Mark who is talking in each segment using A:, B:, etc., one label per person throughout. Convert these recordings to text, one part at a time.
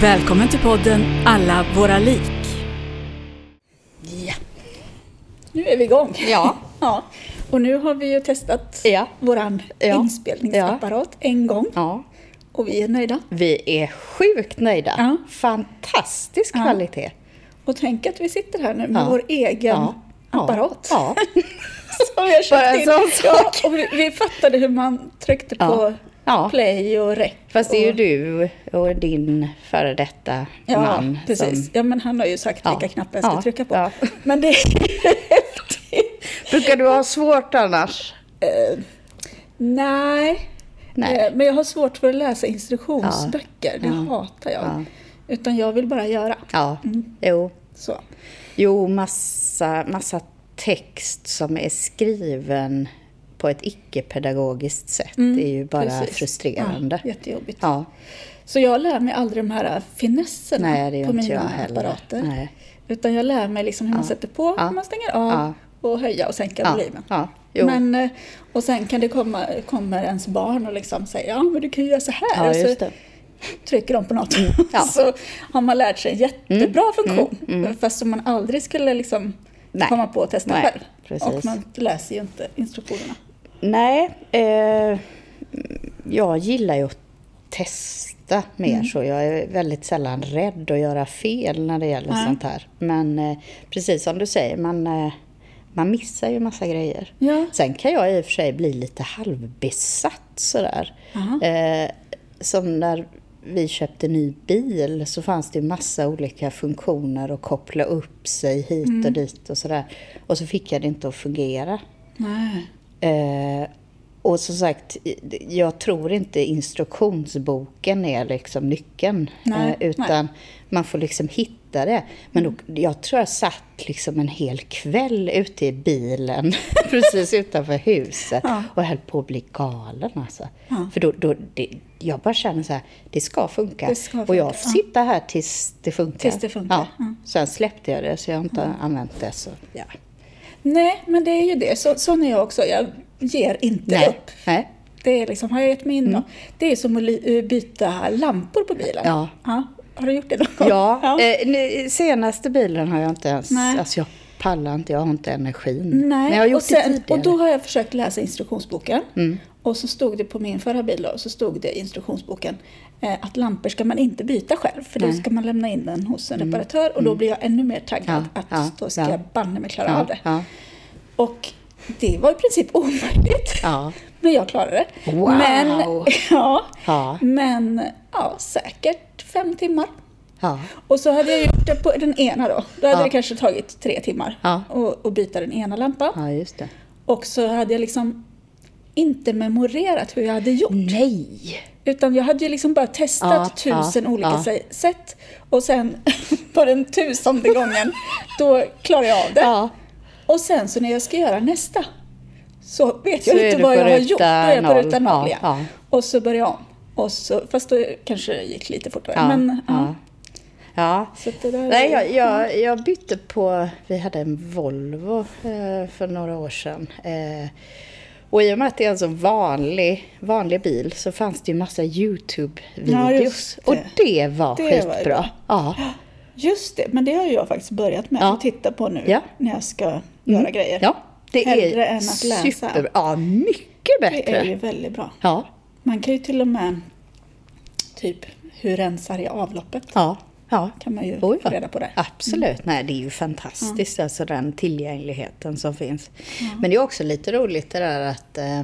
A: Välkommen till podden Alla våra lik.
B: Ja. Nu är vi igång.
C: Ja.
B: ja. Och nu har vi ju testat
C: Ja.
B: våran
C: Ja.
B: inspelningsapparat en gång.
C: ja.
B: Och vi är nöjda.
C: Vi är sjukt nöjda.
B: Ja.
C: Fantastisk
B: Ja.
C: kvalitet.
B: Och tänk att vi sitter här nu med
C: Ja.
B: vår egen
C: Ja.
B: apparat.
C: Ja.
B: Som vi har köpt in. Ja,
C: sak.
B: och vi, vi fattade hur man tryckte
C: Ja.
B: på
C: Ja.
B: play och rec.
C: Fast det är ju du och din före detta
B: Ja,
C: man
B: precis.
C: som...
B: Ja, men han har ju sagt
C: Ja.
B: vilka knappar jag ska trycka på. Men det.
C: Brukar du ha svårt annars?
B: Eh, nej.
C: Nej.
B: Eh, Men jag har svårt för att läsa instruktionsböcker. Det hatar jag.
C: Ja.
B: Utan jag vill bara göra.
C: Ja.
B: Mm.
C: Jo.
B: Så.
C: Jo, massa, massa text som är skriven på ett icke-pedagogiskt sätt. det är ju bara
B: Mm, Precis.
C: frustrerande.
B: Ja, jättejobbigt.
C: Ja.
B: Så jag lär mig aldrig de här finesserna
C: Nej,
B: på mina apparater.
C: Nej.
B: Utan jag lär mig liksom hur man
C: Ja.
B: sätter på,
C: Ja.
B: hur man stänger av
C: Ja.
B: och höja och sänka
C: Ja.
B: volymen. Men, eh, och sen kan det komma kommer ens barn och liksom säger ja men du kan ju göra så här. Och så trycker de på något.
C: ja.
B: så har man lärt sig en jättebra funktion.
C: mm.
B: Fast som man aldrig skulle liksom
C: Nej.
B: komma på att testa
C: Nej,
B: själv.
C: precis.
B: Och man läser ju inte instruktionerna.
C: Nej, eh, jag gillar ju att testa mer
B: Mm.
C: så. Jag är väldigt sällan rädd att göra fel när det gäller
B: Nej.
C: sånt här. Men eh, precis som du säger, man, eh, man missar ju massa grejer.
B: Ja.
C: Sen kan jag i och för sig bli lite halvbesatt sådär. Eh, som när vi köpte ny bil så fanns det massa olika funktioner att koppla upp sig hit
B: Mm.
C: och dit och sådär. Och så fick jag det inte att fungera.
B: Nej.
C: Eh, och som sagt, jag tror inte instruktionsboken är liksom nyckeln.
B: Nej,
C: eh, utan man får liksom hitta det. Men då, jag tror jag satt liksom en hel kväll ute i bilen precis utanför huset
B: Ja.
C: och höll på att bli galen alltså.
B: Ja.
C: För då, då, det, jag bara känner så här, det ska funka.
B: Det ska
C: och jag
B: funka,
C: får sitta här tills det funkar.
B: Tills det funkar,
C: ja. Sen släppte jag det så jag har inte använt det. Så, ja.
B: Nej, men det är ju det. Så, sån är jag också. Jag ger inte
C: Nej.
B: upp.
C: Nej.
B: Det är liksom, har jag gett mig in och, Det är som att eh, byta lampor på bilen.
C: Ja.
B: Har du gjort det någon gång?
C: Ja,
B: ja.
C: Eh, senaste bilen har jag inte ens...
B: Nej.
C: Alltså jag pallar inte, jag har inte energin.
B: Nej,
C: Men jag har gjort
B: och, sen,
C: det tidigare. Mm.
B: och då har jag försökt läsa instruktionsboken. Och så stod det på min förra bil då, så stod det i instruktionsboken eh, att lampor ska man inte byta själv. För då
C: Nej. Mm.
B: ska man lämna in den hos en reparatör och då blir jag ännu mer taggad
C: Ja,
B: att
C: ja,
B: då ska
C: ja.
B: jag banne mig klara
C: ja,
B: av det.
C: Ja,
B: Och det var i princip omöjligt. Men jag klarade det.
C: Wow!
B: Men, ja, men ja, säkert fem timmar.
C: ja.
B: Och så hade jag gjort det på den ena då. Då hade
C: Ja.
B: det kanske tagit tre timmar
C: Ja.
B: byta den ena lampan.
C: ja.
B: Och så hade jag liksom inte memorerat hur jag hade gjort.
C: Nej!
B: Utan jag hade ju liksom bara testat
C: Ja,
B: tusen
C: ja,
B: olika
C: ja.
B: sätt. Och sen på den tusende gången, då klarar jag av det. Och sen så när jag ska göra nästa, så vet
C: Så
B: jag inte vad jag har gjort. Då är jag på ruta noll
C: ja.
B: Och så börjar jag om. Och så, fast då kanske det gick lite fortare. Men, ja.
C: Nej, jag, jag, jag bytte på... Vi hade en Volvo eh, för några år sedan. Eh, och i och med att det är en så vanlig, vanlig bil så fanns det ju massa
B: Ja,
C: YouTube-videos.
B: det.
C: och det var
B: Det var
C: skitbra.
B: bra.
C: Ja.
B: Just det, men det har jag faktiskt börjat med
C: Ja.
B: att titta på nu
C: Ja.
B: när jag ska göra grejer.
C: Ja, det
B: Hellre
C: är
B: än att läsa.
C: super, ja, mycket bättre.
B: Det är ju väldigt bra.
C: Ja,
B: Man kan ju till och med typ hur rensar jag avloppet?
C: ja, ja.
B: Kan man ju
C: Oj,
B: få reda på det.
C: Absolut, nej det är ju fantastiskt alltså den tillgängligheten som finns. Men det är också lite roligt det där att eh,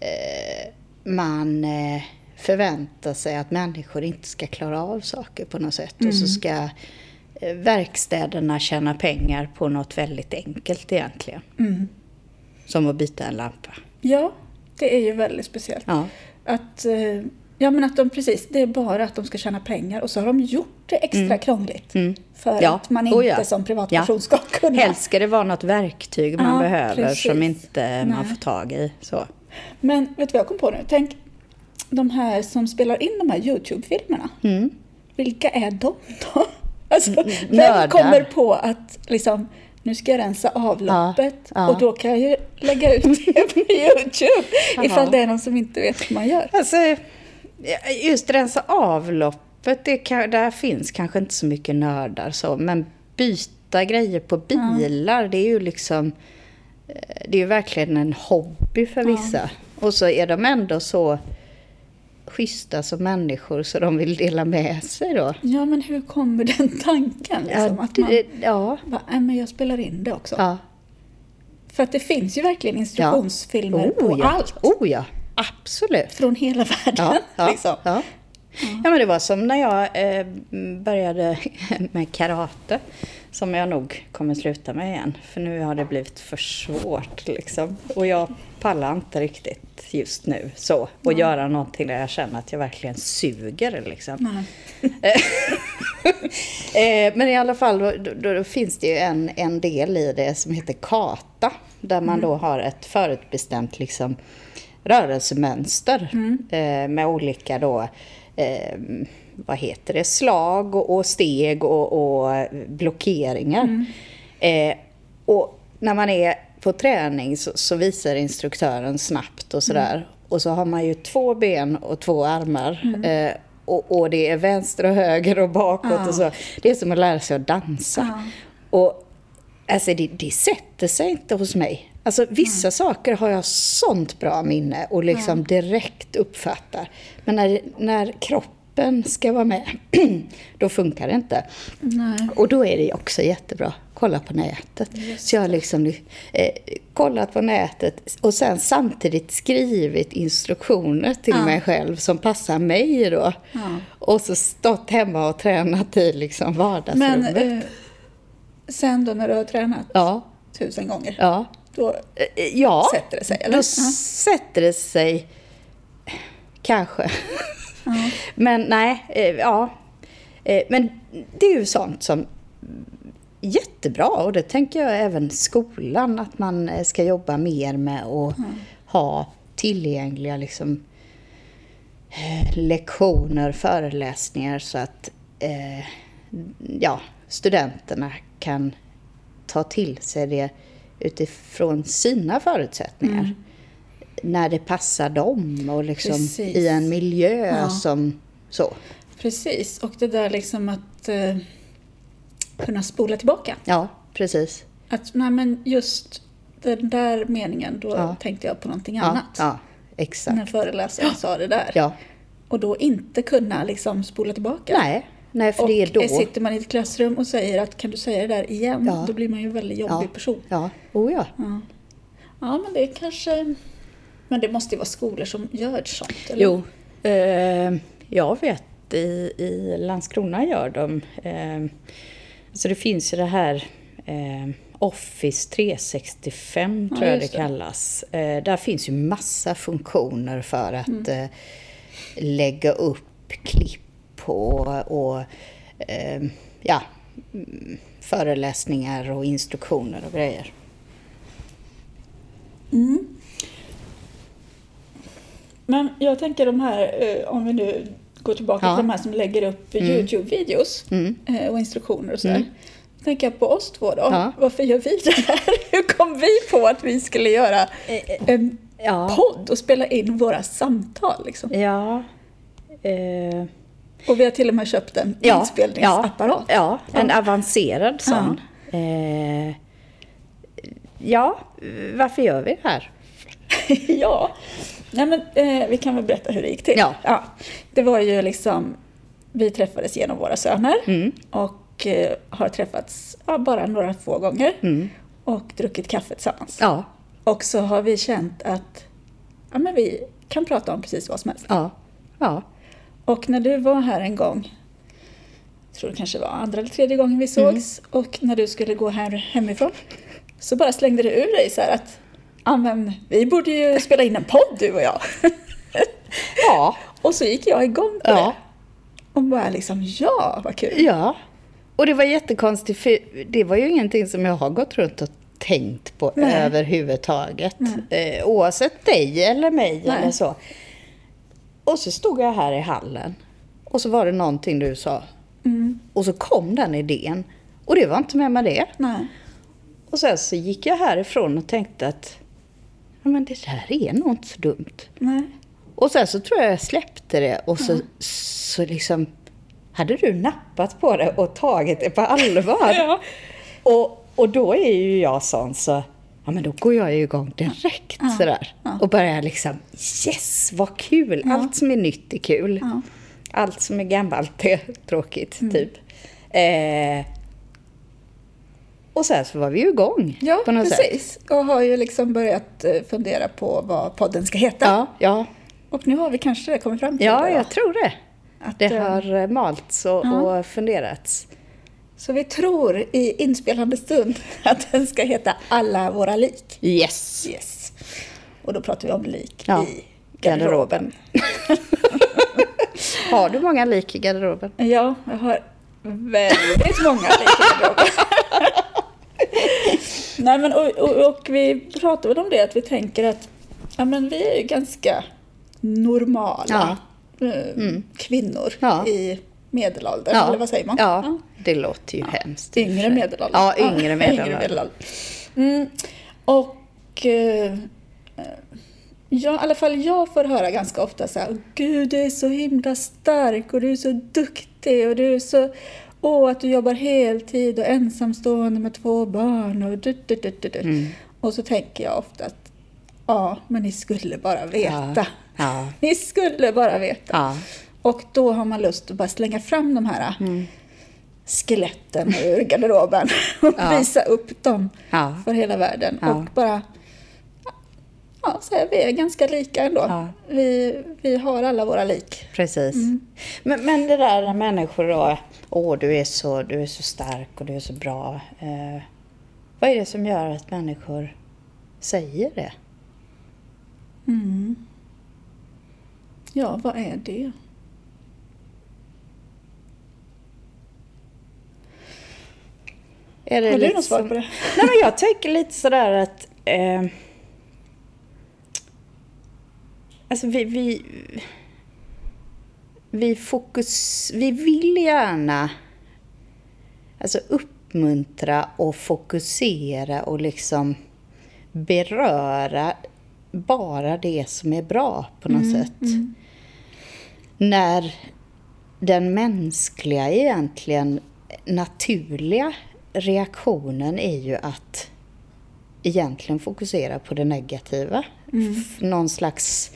C: eh, man eh, förväntar sig att människor inte ska klara av saker på något sätt. Och så ska eh, verkstäderna tjäna pengar på något väldigt enkelt egentligen. Som att byta en lampa.
B: Ja, det är ju väldigt speciellt.
C: Ja.
B: Att, eh, Ja men att de precis, det är bara att de ska tjäna pengar och så har de gjort det extra krångligt. För
C: Mm. Ja.
B: att man inte
C: Oh ja.
B: som privatperson
C: Ja.
B: ska kunna.
C: Helst ska det vara något verktyg man
B: Ja,
C: behöver
B: precis.
C: som inte man
B: Nej.
C: får tag i. Så.
B: Men vet du vad jag kom på nu? Tänk de här som spelar in de här YouTube-filmerna.
C: Mm.
B: Vilka är de då? Alltså, vem
C: nördar.
B: kommer på att liksom, nu ska jag rensa avloppet
C: Ja, ja.
B: och då kan jag ju lägga ut det på YouTube. Ifall det är någon som inte vet hur man gör.
C: Alltså, just rensa avloppet, det kan, där finns kanske inte så mycket nördar så, men byta grejer på bilar, det är ju liksom, eh, det är ju verkligen en hobby för vissa. Och så är de ändå så schyssta som människor så de vill dela med sig då.
B: Ja, men hur kommer den tanken? Liksom,
C: Ja,
B: att man
C: det, ja,
B: bara, nej, men jag spelar in det också.
C: ja.
B: För att det finns ju verkligen instruktionsfilmer på
C: Oh, ja.
B: allt.
C: Oh ja, absolut.
B: Från hela världen.
C: Ja, ja,
B: liksom.
C: ja. ja, men det var som när jag eh, började med karate. Som jag nog kommer sluta med igen. För nu har det blivit för svårt liksom. Och jag pallar inte riktigt just nu så. Och göra någonting där jag känner att jag verkligen suger liksom. Eh, men i alla fall, då, då, då finns det ju en, en del i det som heter kata. Där man då har ett förutbestämt liksom, rörelsemönster eh, med olika då, eh, vad heter det, slag och, och steg och, och blockeringar. Eh, och när man är på träning så, så visar instruktören snabbt och sådär. Och så har man ju två ben och två armar. Eh, och, och det är vänster och höger och bakåt
B: Ja.
C: och så. Det är som att lära sig att dansa. Och alltså det, det sätter sig inte hos mig. Alltså vissa saker har jag sånt bra minne och liksom direkt uppfattar. Men när, när kroppen ska vara med, då funkar det inte.
B: Nej.
C: Och då är det också jättebra. Kolla på nätet. Så jag har liksom eh, kollat på nätet och sen samtidigt skrivit instruktioner till
B: Ja.
C: mig själv som passar mig då.
B: Ja.
C: Och så stått hemma och tränat i liksom vardagsrummet.
B: Men eh, sen då när du har tränat
C: ja,
B: tusen gånger,
C: ja.
B: Då
C: Eh, Ja,
B: Sätter det sig, eller?
C: Då sätter det sig kanske.
B: Ja.
C: Men nej, eh, ja. Eh, Men det är ju sånt som jättebra och det tänker jag även skolan att man eh, ska jobba mer med och ha tillgängliga liksom, eh, lektioner, föreläsningar så att eh, ja, studenterna kan ta till sig det utifrån sina förutsättningar. När det passar dem och liksom
B: Precis.
C: i en miljö
B: Ja.
C: som så.
B: Precis, och det där liksom att eh, kunna spola tillbaka.
C: Ja, precis.
B: Att nej, men just den där meningen, då
C: Ja.
B: tänkte jag på någonting annat.
C: ja exakt.
B: När föreläsaren sa det där.
C: Ja.
B: Och då inte kunna liksom spola tillbaka.
C: Nej, nej för
B: och
C: det är då.
B: sitter man i ett klassrum och säger att kan du säga det där igen?
C: Ja.
B: Då blir man ju en väldigt jobbig
C: ja.
B: person.
C: Ja, oh ja.
B: Ja. ja, men det kanske... Men det måste ju vara skolor som gör sånt, eller?
C: Jo, eh, jag vet i, i Landskrona gör de. Eh, så det finns ju det här eh, Office 365
B: Ja,
C: tror jag det
B: det.
C: kallas. Eh, där finns ju massa funktioner för att eh, lägga upp klipp och, och eh, ja, mm, föreläsningar och instruktioner och grejer.
B: Men jag tänker de här, eh, om vi nu går tillbaka
C: Ja.
B: till de här som lägger upp Youtube-videos
C: Mm.
B: eh, och instruktioner och sådär.
C: Mm.
B: tänker jag på oss två då.
C: Ja.
B: Varför gör vi det här? Hur kom vi på att vi skulle göra en
C: Ja.
B: podd och spela in våra samtal? Liksom?
C: Ja. Eh,
B: Och vi har till och med köpt en
C: ja,
B: inspelningsapparat.
C: Ja, ja, en avancerad sån. Eh, ja, varför gör vi det här?
B: ja. Nej, men, eh, vi kan väl berätta hur det gick till.
C: Ja.
B: Det var ju liksom, vi träffades genom våra söner
C: Mm.
B: och eh, har träffats ja, bara några få gånger
C: Mm.
B: och druckit kaffe tillsammans.
C: Ja,
B: Och så har vi känt att ja, men vi kan prata om precis vad som helst.
C: ja, ja.
B: Och när du var här en gång, jag tror det kanske var andra eller tredje gången vi sågs,
C: Mm.
B: och när du skulle gå här hemifrån, så bara slängde du ur dig så här att ja, men vi borde ju spela in en podd du och jag.
C: Ja,
B: Och så gick jag igång på
C: Ja.
B: det. Och bara liksom, ja vad kul.
C: Ja. Och det var jättekonstigt för det var ju ingenting som jag har gått runt och tänkt på
B: Nej.
C: överhuvudtaget. Eh, oavsett dig eller mig
B: Nej.
C: eller så. Och så stod jag här i hallen. Och så var det någonting du sa.
B: Mm.
C: Och så kom den idén. Och det var inte med med det.
B: Nej.
C: Och sen så gick jag härifrån och tänkte att ja, men det där är nog inte så dumt.
B: Nej.
C: Och sen så tror jag jag släppte det och så, så liksom hade du nappat på det och tagit det på allvar.
B: Ja.
C: och, och då är ju jag sån så, ja men då går jag ju igång direkt sådär. Och börjar liksom, yes vad kul! Allt som är nytt är kul.
B: Ja.
C: Allt som är gammalt är tråkigt, typ. Eh, och sen så var vi ju igång
B: Ja,
C: på något sätt.
B: precis. Och har ju liksom börjat eh, fundera på vad podden ska heta.
C: Ja, ja,
B: Och nu har vi kanske kommit fram till
C: ja,
B: det. då.
C: jag tror det.
B: Att,
C: Det
B: eh,
C: har eh, malts och,
B: Ja.
C: och funderats.
B: Så vi tror i inspelande stund att den ska heta Alla våra lik.
C: Yes!
B: Yes. Och då pratar vi om lik
C: Ja,
B: i garderoben.
C: Har du många lik i garderoben?
B: Ja, jag har väldigt många lik i garderoben. Nej, men och, och, och vi pratar väl om det, att vi tänker att ja, men vi är ju ganska normala eh, kvinnor
C: Ja.
B: i medelåldern, eller vad säger man?
C: Ja, det låter ju hemskt. och för
B: Yngre medelålder.
C: Ja, yngre medelålder.
B: Mm. Och eh, ja, i alla fall jag får höra ganska ofta så här, Gud du är så himla stark och du är så duktig och du är så, åh att du jobbar heltid och ensamstående med två barn och du, du, du, du, du.
C: Mm.
B: Och så tänker jag ofta att, ja, men ni skulle bara veta.
C: Ja.
B: Ni skulle bara veta.
C: Ja.
B: Och då har man lust att bara slänga fram de här
C: Mm.
B: Skeletten ur garderoben och
C: Ja.
B: visa upp dem
C: Ja.
B: för hela världen.
C: Ja.
B: Och bara ja, säga vi är ganska lika ändå.
C: Ja.
B: Vi, vi har alla våra lik.
C: Precis.
B: Mm.
C: Men, men det där när människor då, åh du är så, du är så stark och du är så bra. Eh, vad är det som gör att människor säger det?
B: Mm. Ja, vad är det?
C: Är det
B: Har du något svar på det?
C: Nej, men jag tänker lite sådär att... Eh, alltså vi... Vi, vi, fokus, vi vill gärna alltså uppmuntra och fokusera och liksom beröra bara det som är bra på något sätt. När den mänskliga egentligen naturliga reaktionen är ju att egentligen fokusera på det negativa. F- Någon slags,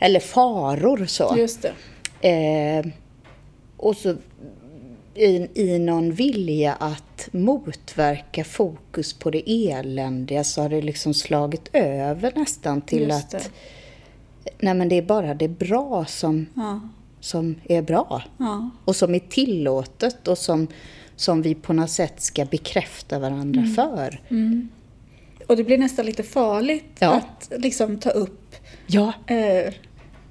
C: eller faror så.
B: Just det.
C: Eh, och så i, i någon vilja att motverka fokus på det eländiga så har det liksom slagit över nästan till
B: Just
C: att
B: det.
C: nej men det är bara det bra som,
B: Ja.
C: som är bra.
B: Ja.
C: Och som är tillåtet och som, som vi på något sätt ska bekräfta varandra
B: Mm.
C: för.
B: Och det blir nästan lite farligt
C: Ja.
B: att liksom ta upp
C: Ja.
B: Eh,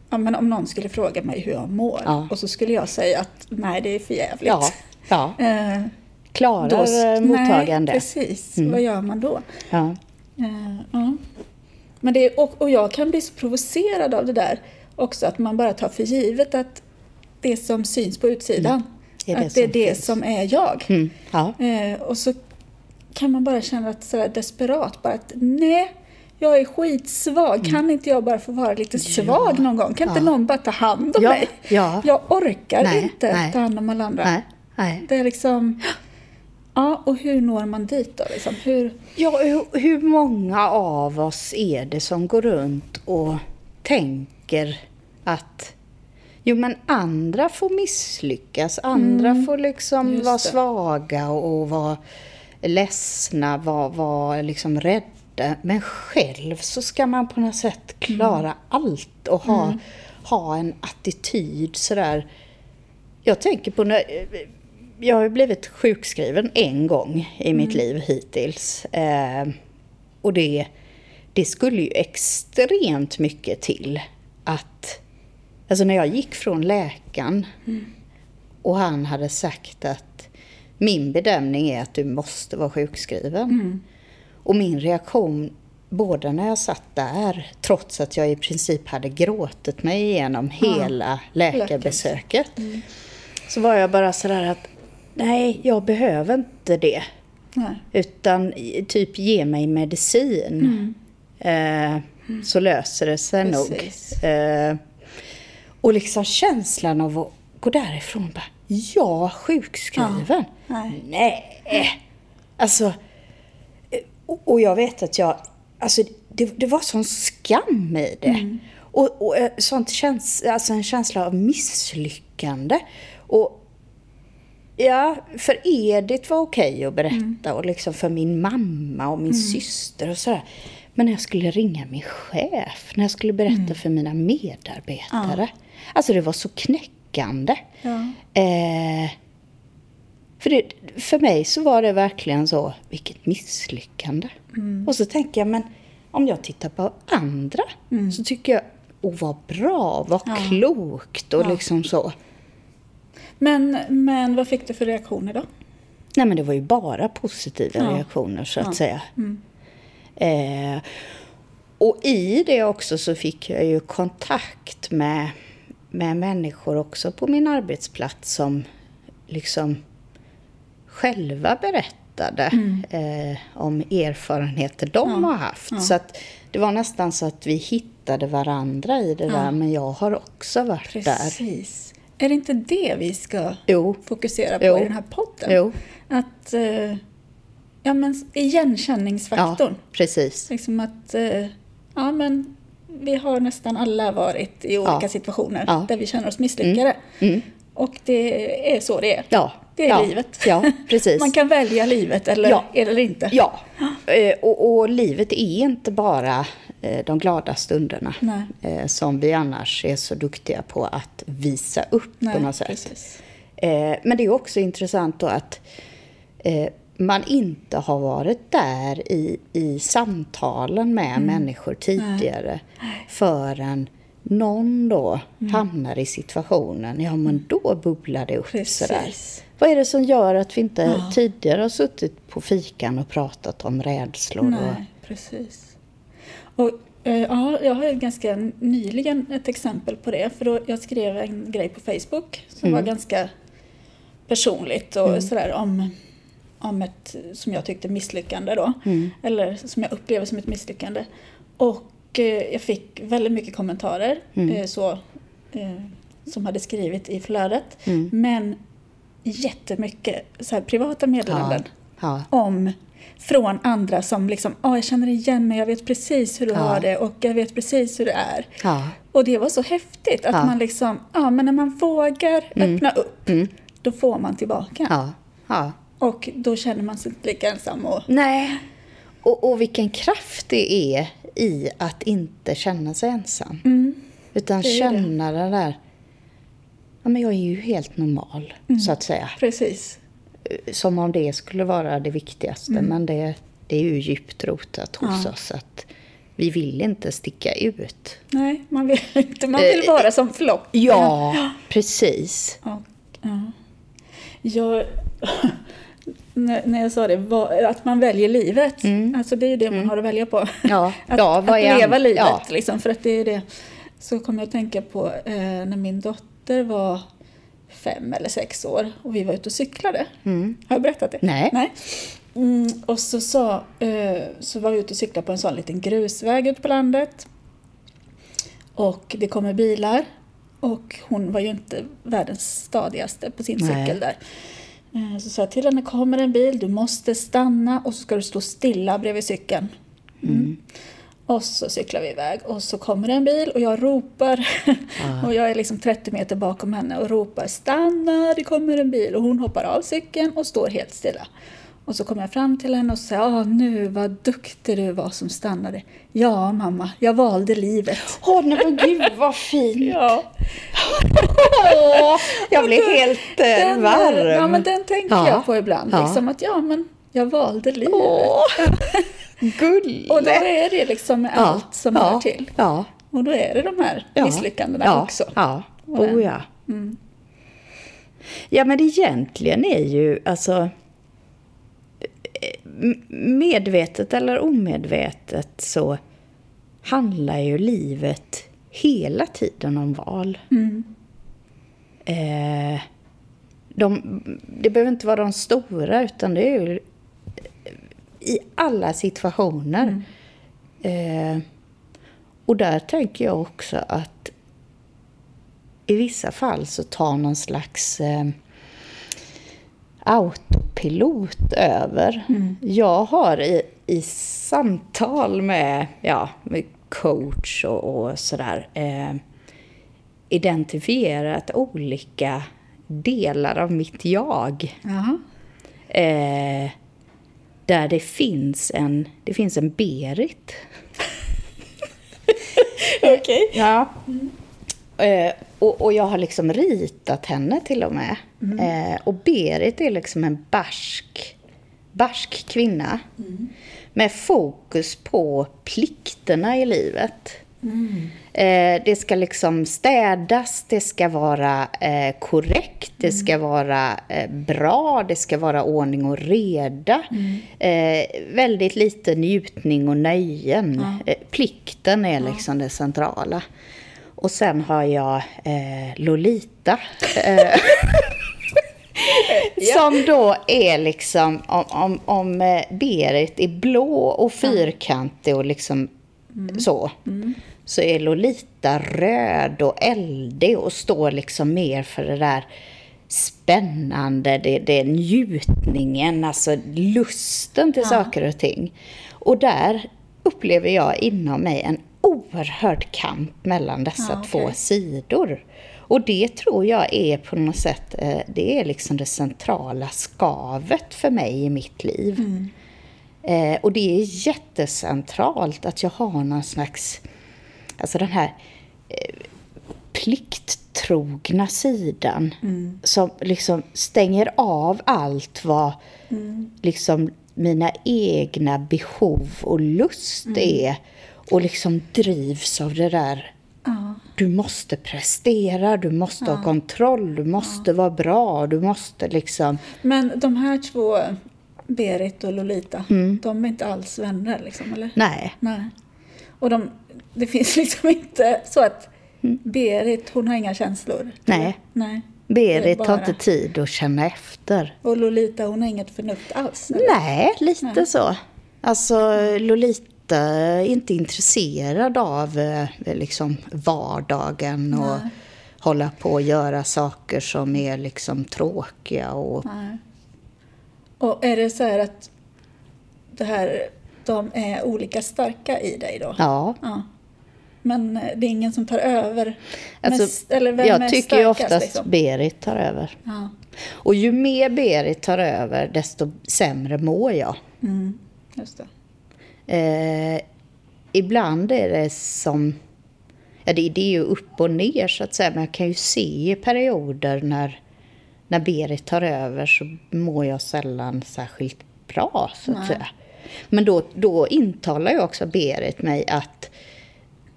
B: ja, men om någon skulle fråga mig hur jag mår
C: Ja.
B: och så skulle jag säga att nej, det är för jävligt.
C: Ja. ja.
B: Eh,
C: Klarar
B: då-
C: eh, mottagaren
B: Nej, precis.
C: Mm.
B: Vad gör man då?
C: Ja.
B: Eh, ja. Men det är, och, och jag kan bli så provocerad av det där också, att man bara tar för givet att det som syns på utsidan,
C: Det är det
B: att det är
C: som
B: det
C: finns.
B: som är jag.
C: Mm. ja.
B: Eh, och så kan man bara känna att sådär desperat, bara att nej, jag är skitsvag. Kan inte jag bara få vara lite svag någon gång? Kan inte
C: Mm. Ja.
B: någon bara ta hand om
C: Ja,
B: mig?
C: ja.
B: Jag orkar
C: Nej,
B: inte
C: nej.
B: ta hand om alla andra.
C: Nej. Nej.
B: Det är liksom... Ja, och hur når man dit då? Liksom? Hur,
C: Ja, hur, hur många av oss är det som går runt och tänker att jo men andra får misslyckas, andra får liksom
B: Mm. just
C: vara
B: det.
C: svaga och vara ledsna, vara, vara liksom rädda. Men själv så ska man på något sätt klara
B: Mm.
C: allt och ha, ha en attityd sådär. Jag tänker på när, jag har ju blivit sjukskriven en gång i mitt liv hittills. Eh, och det, det skulle ju extremt mycket till att Alltså när jag gick från läkaren och han hade sagt att min bedömning är att du måste vara sjukskriven. Och min reaktion, både när jag satt där, trots att jag i princip hade gråtit mig igenom hela läkarbesöket, så var jag bara sådär att nej, jag behöver inte det.
B: Nej.
C: Utan typ ge mig medicin. Eh, Så löser det sig
B: Precis.
C: nog. Eh, och liksom känslan av att gå därifrån bara, jag sjukskriven?
B: Nej.
C: Nej. Alltså, eh, och, och jag vet att jag, alltså det, det var sån skam i det. Och, och eh, sånt käns, alltså en känsla av misslyckande. Och Ja, för Edith var okej att berätta och liksom för min mamma och min syster och sådär. Men när jag skulle ringa min chef, när jag skulle berätta för mina medarbetare. Alltså det var så knäckande.
B: Ja.
C: Eh, för, det, för mig så var det verkligen så, vilket misslyckande. Och så tänker jag, men om jag tittar på andra så tycker jag, åh vad bra, vad klokt och liksom så.
B: Men, men vad fick du för reaktioner då?
C: Nej men det var ju bara positiva
B: Ja.
C: reaktioner så att
B: Ja.
C: säga. Eh, och i det också så fick jag ju kontakt med, med människor också på min arbetsplats som liksom själva berättade eh, om erfarenheter de har haft. Så att det var nästan så att vi hittade varandra i det där, men jag har också varit där.
B: Precis. Är det inte det vi ska
C: Jo.
B: fokusera på
C: Jo.
B: i den här podden?
C: Jo.
B: Att, eh, ja men igenkänningsfaktorn.
C: Ja, precis.
B: Liksom att, eh, ja men vi har nästan alla varit i olika
C: Ja.
B: situationer
C: Ja.
B: där vi känner oss misslyckade.
C: Mm.
B: Och det är så det är.
C: Ja.
B: Det är livet.
C: Ja, precis.
B: Man kan välja livet eller, eller inte.
C: Ja, eh, och, och livet är inte bara eh, de glada stunderna
B: Nej.
C: som vi annars är så duktiga på att visa upp
B: Nej,
C: på något sätt.
B: precis.
C: Men det är också intressant då att man inte har varit där i, i samtalen med
B: Mm.
C: människor tidigare förrän någon då
B: Mm.
C: hamnar i situationen, ja men då bubblar det upp sådär.
B: Precis.
C: Vad är det som gör att vi inte
B: Ja.
C: tidigare har suttit på fikan och pratat om rädslor? Och,
B: Nej, precis. Och, eh, ja, jag har ju ganska nyligen ett exempel på det. För då jag skrev en grej på Facebook som
C: Mm.
B: var ganska personligt och sådär om, om ett, som jag tyckte, misslyckande då.
C: Mm.
B: Eller som jag upplever som ett misslyckande. Och eh, jag fick väldigt mycket kommentarer
C: Mm.
B: eh, så, eh, som hade skrivit i flödet.
C: Mm.
B: Men jättemycket så här, privata meddelanden
C: ja,
B: om från andra som liksom, ja jag känner igen mig, jag vet precis hur du
C: Ja.
B: har det och jag vet precis hur det är.
C: ja,
B: Och det var så häftigt att
C: Ja.
B: man liksom, ja men när man vågar öppna upp,
C: Mm.
B: då får man tillbaka.
C: Ja, ja.
B: Och då känner man sig inte lika ensam och
C: Nej. Och, och vilken kraft det är i att inte känna sig ensam. Utan
B: Mm. det.
C: känna det där, ja men jag är ju helt normal,
B: Mm.
C: så att säga.
B: precis.
C: Som om det skulle vara det viktigaste,
B: Mm.
C: men det, det är ju djupt rotat hos oss att vi vill inte sticka ut.
B: Nej, man vill inte, man vill
C: Eh,
B: vara som flock.
C: Ja, precis.
B: Och, ja. Jag, när, jag sa det, att man väljer livet. Alltså det är ju det man har att välja på.
C: Mm. Ja,
B: att,
C: ja,
B: att leva livet,
C: ja.
B: liksom, för att det är det. Så kom jag att tänka på eh, när min dotter var fem eller sex år och vi var ute och cyklade. Har jag berättat det?
C: Nej.
B: Nej. Mm, och så, sa, eh, så var vi ute och cyklade på en sån liten grusväg ute på landet. Och det kommer bilar. Och hon var ju inte världens stadigaste på sin
C: Nej.
B: cykel där. Eh, Så sa jag till henne, kommer en bil, du måste stanna och så ska du stå stilla bredvid cykeln. Mm. Och så cyklar vi iväg och så kommer en bil och jag ropar. och jag är liksom 30 meter bakom henne och ropar stanna, det kommer en bil. Och hon hoppar av cykeln och står helt stilla. Och så kommer jag fram till henne och säger, ah, nu vad duktig du var som stannade. Ja mamma, jag valde livet.
C: Åh, nej men gud vad fint!
B: Ja.
C: Åh, jag blir helt eh,
B: Den,
C: varm.
B: Ja, men den tänker
C: Ja.
B: jag på ibland.
C: Ja.
B: Liksom att ja, men jag valde livet.
C: Åh, gulle!
B: Och då är det liksom med
C: Ja,
B: allt som
C: ja,
B: hör till.
C: Ja,
B: Och då är det de här
C: Ja.
B: misslyckandena
C: ja.
B: också.
C: Ja, oh ja. Ja, men egentligen är ju alltså medvetet eller omedvetet så handlar ju livet hela tiden om val.
B: Mm.
C: Eh, de, det behöver inte vara de stora, utan det är ju i alla situationer. Eh, och där tänker jag också att i vissa fall så tar någon slags eh, autopilot över. Jag har i, i samtal med, ja, med coach och, och sådär eh, identifierat olika delar av mitt jag. Eh, där det finns en, det finns en Berit.
B: Okej.
C: Ja. Eh, och, och jag har liksom ritat henne till och med. Eh, och Berit är liksom en barsk, barsk kvinna. Med fokus på plikterna i livet. Eh, det ska liksom städas, det ska vara eh, korrekt, det ska vara eh, bra, det ska vara ordning och reda. Eh, väldigt lite njutning och nöjen. Eh, plikten är liksom det centrala. Och sen har jag eh, Lolita. Eh, Som då är liksom, om, om, om eh, Berit är blå och fyrkantig och liksom så. Så är Lolita röd och eldig och står liksom mer för det där spännande, det, det är njutningen, alltså lusten till saker och ting. Och där upplever jag inom mig en oerhörd kamp mellan dessa
B: Ja, okej.
C: två sidor. Och det tror jag är på något sätt, eh, det är liksom det centrala skavet för mig i mitt liv. Eh, och det är jättecentralt att jag har någon slags, alltså den här eh, plikttrogna sidan som liksom stänger av allt vad liksom mina egna behov och lust är och liksom drivs av det där
B: Ja.
C: du måste prestera, du måste ha kontroll, du måste vara bra, du måste liksom...
B: Men de här två, Berit och Lolita,
C: Mm.
B: de är inte alls vänner liksom, eller?
C: Nej.
B: Nej. Och de, det finns liksom inte så att Berit, hon har inga känslor?
C: Mm. Nej.
B: Nej.
C: Berit har
B: bara-
C: inte tid att känna efter.
B: Och Lolita, hon har inget förnuft alls? eller?
C: Nej, lite så. Alltså, Lolita är inte intresserad av eh, liksom vardagen och
B: Nej.
C: hålla på och göra saker som är liksom tråkiga och...
B: Nej. Och är det så här att det här, de är olika starka i dig då?
C: Ja.
B: Ja. Men eh, det är ingen som tar över
C: Alltså,
B: mest? Eller vem är
C: jag tycker ju
B: starkast,
C: oftast
B: liksom?
C: Berit tar över.
B: Ja.
C: Och ju mer Berit tar över, desto sämre mår jag.
B: Mm. Just det.
C: Eh, ibland är det som... Ja, det, det är ju upp och ner så att säga, men jag kan ju se i perioder när, när Berit tar över så mår jag sällan särskilt bra, så att
B: Nej.
C: säga. Men då, då intalar ju också Berit mig att,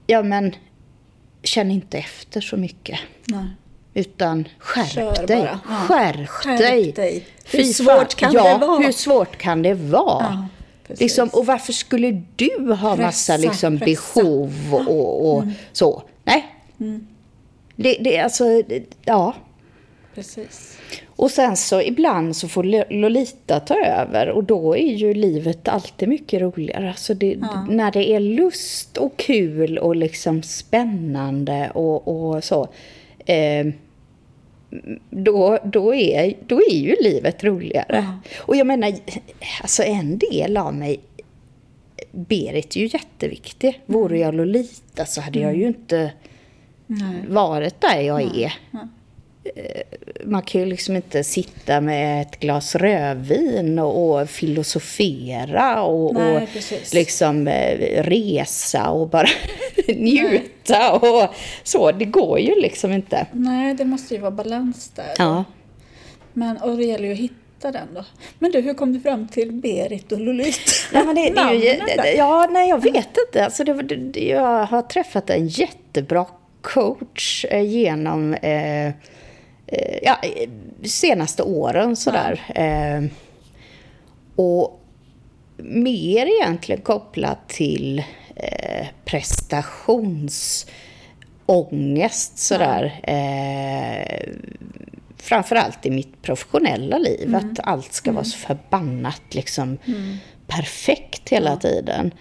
C: ja men, känn inte efter så mycket.
B: Nej.
C: Utan skärp dig.
B: Ja.
C: Skärp,
B: Skärp
C: dig.
B: dig.
C: Fy
B: Hur svårt
C: fan.
B: kan
C: ja,
B: det vara?
C: hur svårt kan det vara?
B: Ja, precis.
C: liksom, och varför skulle du ha massa
B: Pressa,
C: liksom,
B: pressa.
C: behov och, och så? Nej. Det, det, alltså, det, ja.
B: Precis.
C: Och sen så ibland så får Lo- Lolita ta över och då är ju livet alltid mycket roligare. Alltså det,
B: Ja.
C: När det är lust och kul och liksom spännande och, och så. Eh, då, då, är, då är ju livet roligare.
B: Ja.
C: Och jag menar, alltså en del av mig Berit är ju jätteviktig. Vore jag Lolita så hade jag ju inte
B: Nej.
C: varit där jag är. Eh, Man kan ju liksom inte sitta med ett glas rödvin och, och filosofera och,
B: Nej,
C: och liksom eh, resa och bara njuta och så. Det går ju liksom inte.
B: Nej, det måste ju vara balans där.
C: Ja,
B: Men, och det gäller ju att hitta den då. Men du, hur kom du fram till Berit och Lolita?
C: Nej, men det, det ju, ja, nej, jag vet inte. Alltså, det, jag har träffat en jättebra coach eh, genom eh, ja, eh, senaste åren. Sådär. Eh, och mer egentligen kopplat till eh, prestationsångest. Sådär. Eh, framförallt i mitt professionella liv. Att allt ska vara så förbannat liksom, perfekt hela tiden.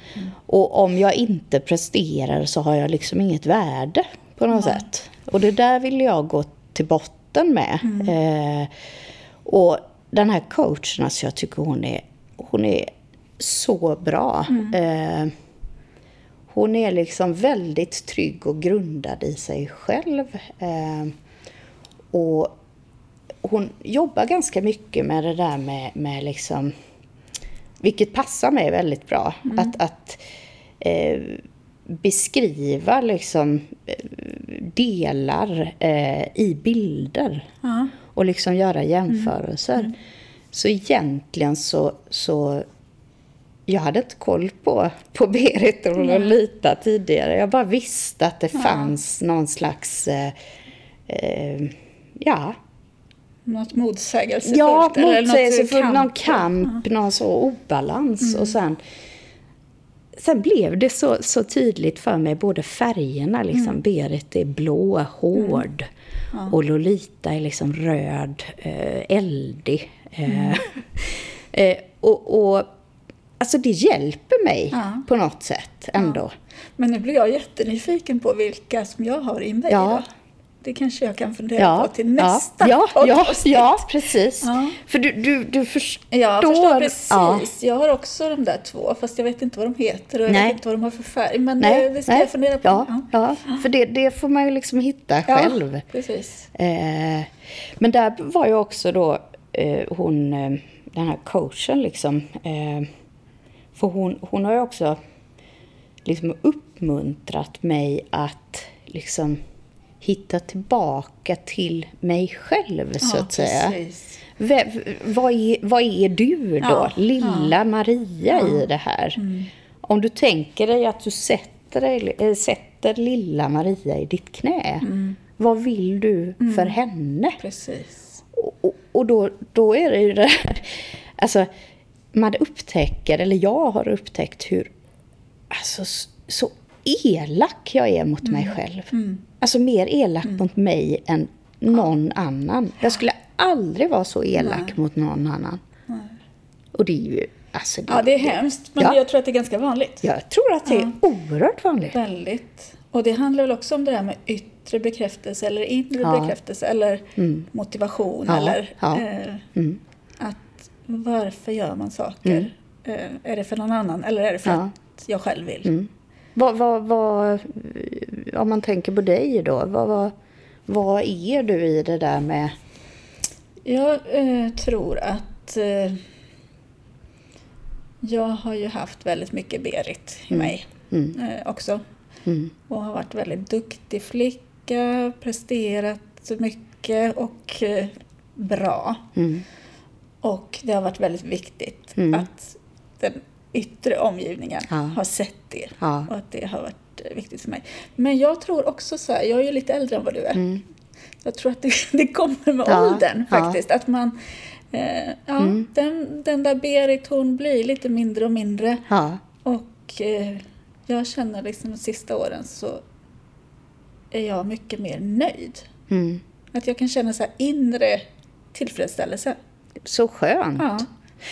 C: Och om jag inte presterar så har jag liksom inget värde på något sätt. Och det där vill jag gå till botten med. Eh, och den här coachen, alltså jag tycker hon är, hon är så bra. Eh, hon är liksom väldigt trygg och grundad i sig själv. Eh, och hon jobbar ganska mycket med det där med, med liksom, vilket passar mig väldigt bra. Att, att eh, beskriva liksom eh, delar eh, i bilder.
B: Ja.
C: Och liksom göra jämförelser. Så egentligen så, så jag hade inte koll på, på Berit och Lolita tidigare. Jag bara visste att det fanns någon slags, eh, eh, ja,
B: Något motsägelsefullt?
C: Ja,
B: eller något
C: motsägelsefull,
B: kamp.
C: någon kamp, någon så obalans. Och sen, sen blev det så, så tydligt för mig, både färgerna, liksom, Berit är blå, hård. Och Lolita är liksom röd, eh, eldig. Eh, eh, och, och alltså det hjälper mig
B: Ja.
C: på något sätt ändå.
B: Men nu blir jag jättenyfiken på vilka som jag har i mig.
C: Ja.
B: Då. Det kanske jag kan fundera
C: Ja,
B: på till nästa
C: ja, ja, ja, precis.
B: Ja.
C: För du, du, du förstår.
B: Jag förstår precis.
C: Ja.
B: Jag har också de där två, fast jag vet inte vad de heter och jag vet inte vad de har för färg. Men
C: Nej,
B: det, det ska
C: nej.
B: jag fundera på.
C: Ja, ja. för det, det får man ju liksom hitta själv.
B: precis.
C: Eh, men där var ju också då eh, hon, eh, den här coachen liksom. Eh, för hon, hon har ju också liksom uppmuntrat mig att liksom hitta tillbaka till mig själv så
B: Ja,
C: att säga.
B: precis.
C: V- vad, är, vad är du då?
B: Ja,
C: Lilla Maria i det här.
B: Mm.
C: Om du tänker dig att du sätter, dig, äh, sätter lilla Maria i ditt knä.
B: Mm.
C: Vad vill du för henne?
B: Precis.
C: Och, och, och då, då är det ju det här, alltså man upptäcker, eller jag har upptäckt hur alltså, så elak jag är mot mig själv. Alltså mer elak mot mig än någon annan. Jag skulle aldrig vara så elak mot någon annan. Och det är ju, alltså det,
B: Ja, det är hemskt, men
C: Ja.
B: jag tror att det är ganska vanligt.
C: Jag tror att det är oerhört vanligt.
B: Väldigt. Och det handlar väl också om det där med yttre bekräftelse eller inre
C: Ja.
B: bekräftelse eller motivation
C: Ja,
B: eller
C: ja.
B: eh,
C: Mm.
B: att varför gör man saker? Eh, är det för någon annan eller är det för
C: Ja.
B: att jag själv vill?
C: Mm. Vad, vad, vad, om man tänker på dig då, vad, vad, vad är du i det där med...
B: Jag eh, tror att eh, jag har ju haft väldigt mycket Berit i mig
C: Mm.
B: eh, också.
C: Mm.
B: Och har varit väldigt duktig flicka, presterat mycket och eh, bra.
C: Mm.
B: Och det har varit väldigt viktigt
C: Mm.
B: att den yttre omgivningen
C: Ja.
B: har sett det.
C: Ja.
B: Och att det har varit eh, viktigt för mig. Men jag tror också så här, jag är ju lite äldre än vad du är.
C: Mm.
B: Jag tror att det, det kommer med
C: Ja,
B: åldern faktiskt. Att man, eh, ja,
C: Mm.
B: den, den där Berit hon blir lite mindre och mindre. Och eh, jag känner liksom de sista åren så är jag mycket mer nöjd.
C: Mm.
B: Att jag kan känna så inre tillfredsställelse.
C: Så skönt.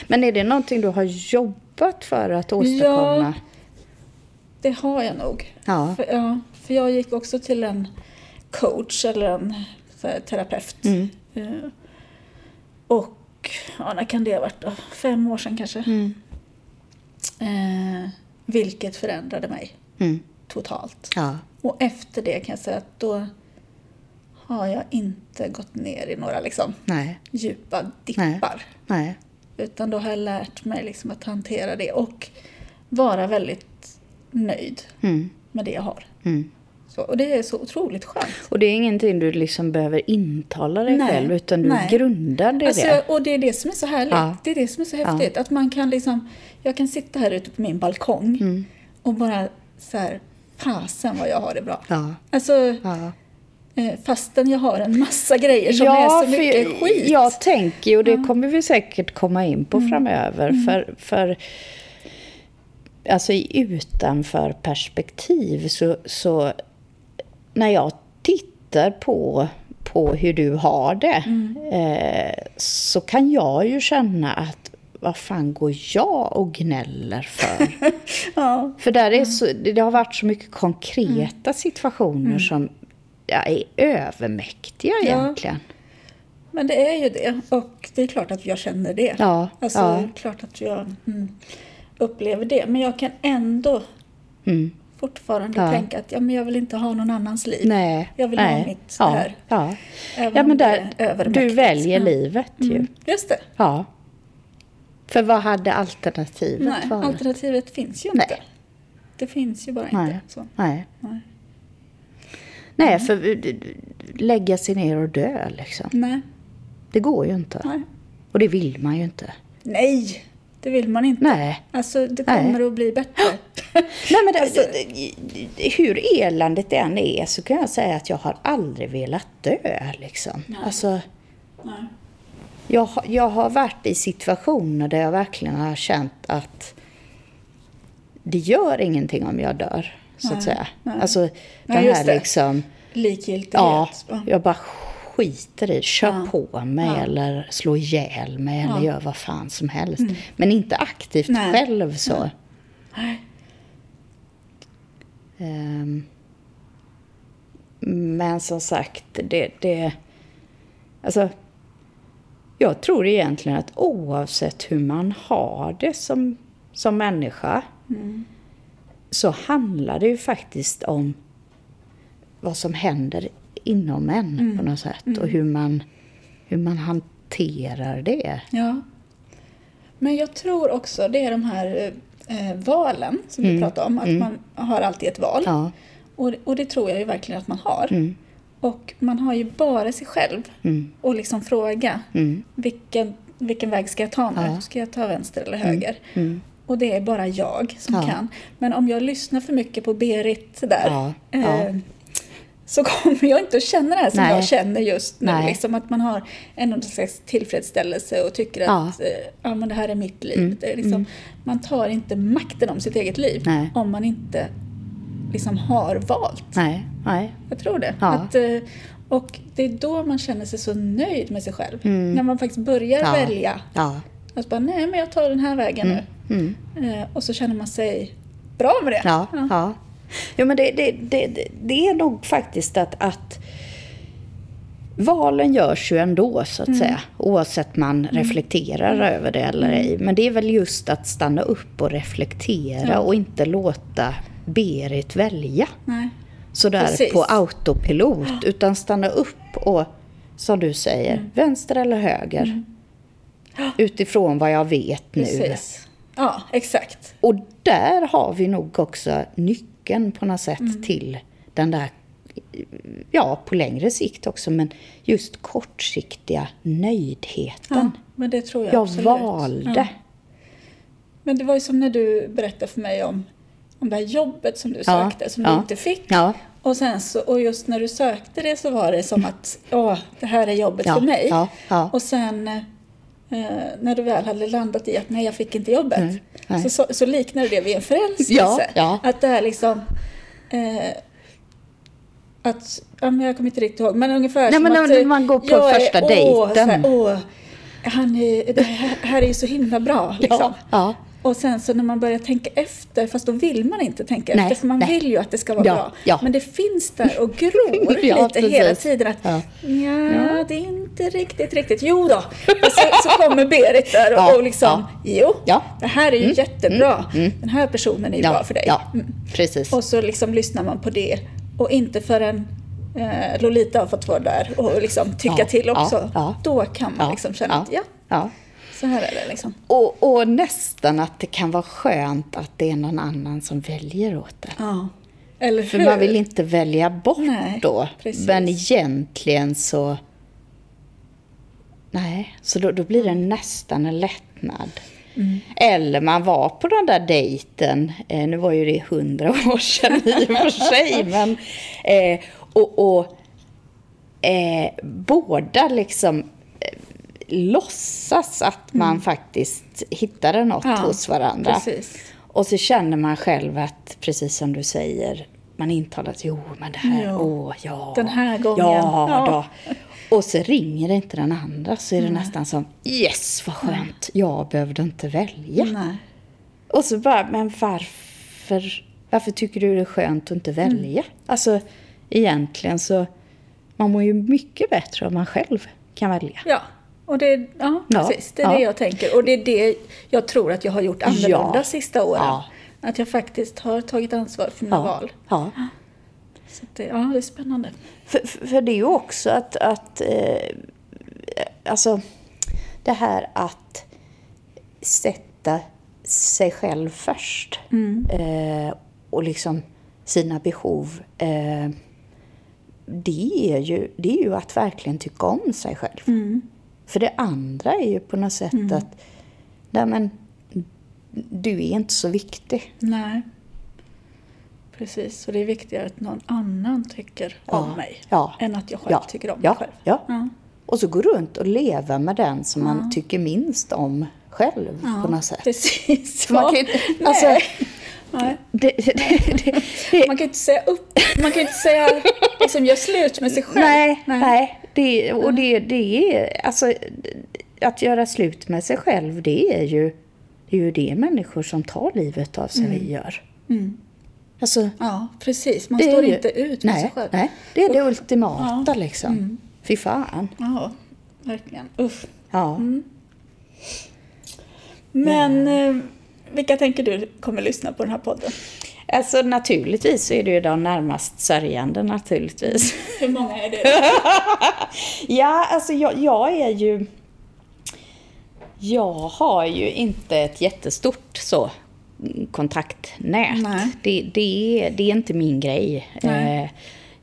C: Men är det någonting du har jobbat för att åstadkomma?
B: Det har jag nog.
C: Ja.
B: För, ja, för jag gick också till en coach eller en här, terapeut.
C: Mm.
B: Eh, och ja, när kan det ha varit då? Fem år sedan kanske.
C: Mm.
B: Eh, vilket förändrade mig
C: Mm.
B: totalt.
C: Ja.
B: Och efter det kan jag säga att då har jag inte gått ner i några liksom,
C: Nej.
B: djupa dippar.
C: Nej.
B: Utan då har jag lärt mig liksom att hantera det och vara väldigt nöjd
C: Mm.
B: med det jag har.
C: Mm.
B: Så, och det är så otroligt skönt.
C: Och det är ingenting du liksom behöver intala dig
B: Nej,
C: själv, utan du
B: nej.
C: grundar det i
B: Alltså,
C: det.
B: och det är det som är så härligt.
C: Ja.
B: Det är det som är så häftigt. Att man kan liksom, jag kan sitta här ute på min balkong
C: Mm.
B: och bara så här, fasen vad jag har det bra.
C: Ja.
B: Alltså,
C: Ja.
B: Eh, fastän jag har en massa grejer som är så mycket
C: för
B: skit.
C: Jag tänker ju, och det kommer vi säkert komma in på
B: Mm.
C: framöver, för, för alltså i utanför perspektiv så, så när jag tittar på, på hur du har det
B: Mm.
C: eh, så kan jag ju känna att vad fan går jag och gnäller för?
B: Ja,
C: För där är så, det har varit så mycket konkreta situationer som ja, är övermäktiga
B: Ja.
C: egentligen.
B: men det är ju det. Och det är klart att jag känner det.
C: Ja,
B: Alltså,
C: ja.
B: det är klart att jag mm, upplever det. Men jag kan ändå
C: Mm.
B: fortfarande
C: Ja.
B: tänka att ja, men jag vill inte ha någon annans liv.
C: Nej.
B: Jag vill
C: nej.
B: ha mitt
C: ja,
B: här.
C: Ja.
B: Även
C: ja, men där, du väljer livet ju.
B: Mm, just det.
C: Ja. För vad hade alternativet
B: Nej,
C: varit?
B: alternativet finns ju
C: Nej.
B: inte. Det finns ju bara
C: Nej.
B: inte. Så.
C: Nej.
B: Nej.
C: Nej, för eh, lägga sig ner och dö liksom.
B: Nej.
C: Det går ju inte.
B: Nej.
C: Och det vill man ju inte.
B: Nej, det vill man inte.
C: Nej.
B: Alltså, det
C: Nej.
B: kommer att bli bättre.
C: Nej, men det,
B: Alltså-
C: hur eländigt det än är så kan jag säga att jag har aldrig velat dö. Liksom. Alltså,
B: Nej.
C: jag, jag har varit i situationer där jag verkligen har känt att det gör ingenting om jag dör, så att säga.
B: nej.
C: Alltså,
B: Nej,
C: den här
B: det.
C: liksom...
B: Likgiltighet.
C: Ja,
B: Ja.
C: jag bara skiter i Kör
B: Ja.
C: på mig
B: Ja.
C: eller slå ihjäl mig eller
B: Ja.
C: gör vad fan som helst. Men inte aktivt
B: Nej.
C: själv så.
B: Nej.
C: Ehm, men som sagt, det, det... Alltså, jag tror egentligen att oavsett hur man har det som, som människa så handlar det ju faktiskt om vad som händer inom en på något sätt och hur man, hur man hanterar det.
B: Ja. Men jag tror också, det är de här eh, valen som vi pratade om, att man har alltid ett val.
C: Ja.
B: Och, och det tror jag ju verkligen att man har.
C: Mm.
B: Och man har ju bara sig själv och liksom fråga
C: Mm.
B: vilken, vilken väg ska jag ta nu?
C: Ja.
B: Ska jag ta vänster eller höger?
C: Mm.
B: Och det är bara jag som
C: Ja.
B: kan. Men om jag lyssnar för mycket på Berit där
C: Ja.
B: Eh, så kommer jag inte att känna det här som
C: Nej.
B: jag känner just nu.
C: Nej.
B: Liksom att man har en slags tillfredsställelse och tycker
C: Ja. Mm.
B: att eh, ja, men det här är mitt liv. Det är liksom, Man tar inte makten om sitt eget liv
C: Nej.
B: om man inte liksom har valt.
C: Nej, nej.
B: Jag tror det.
C: Ja.
B: Att, eh, och det är då man känner sig så nöjd med sig själv. När man faktiskt börjar
C: Mm. Ja.
B: välja.
C: Ja.
B: Alltså bara, nej men jag tar den här vägen nu.
C: Mm.
B: Eh, och så känner man sig bra med det.
C: Ja, ja. Jo, men det, det, det, det- är nog faktiskt att, att valen görs ju ändå, så att säga. Oavsett man reflekterar över det eller ej. Men det är väl just att stanna upp och reflektera
B: Ja.
C: och inte låta Berit välja
B: Nej.
C: sådär
B: Precis.
C: på autopilot. Utan stanna upp och, som du säger, vänster eller höger. Utifrån vad jag vet nu.
B: Precis. Ja, exakt.
C: Och där har vi nog också nyckeln på något sätt
B: Mm.
C: till den där, ja på längre sikt också, men just kortsiktiga nöjdheten.
B: Ja, men det tror jag,
C: jag
B: absolut.
C: valde.
B: Ja. Men det var ju som när du berättade för mig om, om det här jobbet som du
C: Ja,
B: sökte, som
C: ja,
B: du inte fick. Och, sen så, och just när du sökte det så var det som att åh, det här är jobbet för mig. Och sen eh, när du väl hade landat i att nej, jag fick inte jobbet.
C: Nej, nej.
B: Så, så, så liknade det vid en förälskelse.
C: Ja, ja.
B: Att det är liksom... Eh, att, ja, men jag kommer inte riktigt ihåg, men ungefär
C: Nej,
B: som
C: men
B: att...
C: när
B: eh,
C: man går på
B: är-
C: första
B: åh,
C: dejten.
B: så här, åh, han är, det här, här är ju så himla bra. Liksom.
C: ja.
B: Och sen så när man börjar tänka efter, fast då vill man inte tänka
C: Nej,
B: efter, för man
C: nej.
B: vill ju att det ska vara
C: Ja,
B: bra.
C: ja.
B: Men det finns där och gror
C: Ja,
B: lite
C: precis.
B: hela tiden att
C: Ja.
B: ja. det är inte riktigt, riktigt. Jo då. Och så, så kommer Berit där och, och liksom, jo,
C: Ja.
B: det här är ju jättebra.
C: mm.
B: Den här personen är ju bra för dig. Mm.
C: precis.
B: Och så liksom lyssnar man på det. Och inte förrän eh, Lolita har fått vara där och liksom tycka till också. Då kan man liksom känna att ja. Så här är det liksom.
C: Och, och nästan att det kan vara skönt att det är någon annan som väljer åt det.
B: Ja. Eller
C: För
B: hur?
C: man vill inte välja bort
B: Nej,
C: då.
B: precis.
C: Men egentligen så... Nej, så då, då blir det nästan en lättnad.
B: Mm.
C: Eller man var på den där dejten, eh, nu var ju det hundra år sedan i och för sig, men... Eh, och och eh, båda liksom eh, låtsas att man faktiskt hittade något
B: Mm. Ja,
C: hos varandra.
B: precis.
C: Och så känner man själv att, precis som du säger, man intalar att jo, men det här, åh, ja.
B: Den här gången.
C: Ja,
B: Ja.
C: då. Och så ringer inte den andra, så är det nästan som, yes, vad skönt, jag behövde inte välja.
B: Nej.
C: Och så bara, men varför, varför tycker du det är skönt att inte välja? Alltså, egentligen så, man mår ju mycket bättre om man själv kan välja.
B: Ja, och det, ja,
C: Ja,
B: precis. Det är
C: ja.
B: det jag tänker. Och det är det jag tror att jag har gjort annorlunda
C: Ja,
B: sista åren.
C: ja.
B: Att jag faktiskt har tagit ansvar för mina val.
C: ja.
B: Så det, ja, det är spännande.
C: För, för för det är ju också att, att eh, alltså det här att sätta sig själv först eh, och liksom sina behov. Eh, det, är ju, det är ju att verkligen tycka om sig själv. För det andra är ju på något sätt att nej men, du är inte så viktig.
B: Nej. Precis, och det är viktigare att någon annan tycker om mig
C: ja,
B: än att jag själv
C: ja,
B: tycker om
C: ja,
B: mig själv.
C: Ja.
B: Ja.
C: Och så gå runt och leva med den som man tycker minst om själv på något sätt.
B: Precis.
C: För man
B: ja.
C: kan ju,
B: Nej.
C: alltså,
B: Nej.
C: det, det, det,
B: Man kan ju inte säga upp, man kan ju inte säga liksom gör slut med sig själv.
C: nej, nej. Det, och det, det är, alltså, att göra slut med sig själv, det är ju det, är ju det människor som tar livet av sig
B: Mm.
C: gör. Alltså,
B: Ja, precis. Man står
C: ju-
B: inte ut med
C: nej,
B: sig själv.
C: Nej, det är det ultimata
B: Ja.
C: liksom. Fy fan.
B: Ja, verkligen. Usch.
C: Ja.
B: Mm. Men eh, vilka tänker du kommer lyssna på den här podden?
C: Alltså naturligtvis så är det ju de närmast sörjande naturligtvis.
B: Hur många är det?
C: Ja, alltså jag, jag är ju... Jag har ju inte ett jättestort så mm, kontaktnät. Det, det, är, det är inte min grej.
B: Nej.
C: Eh,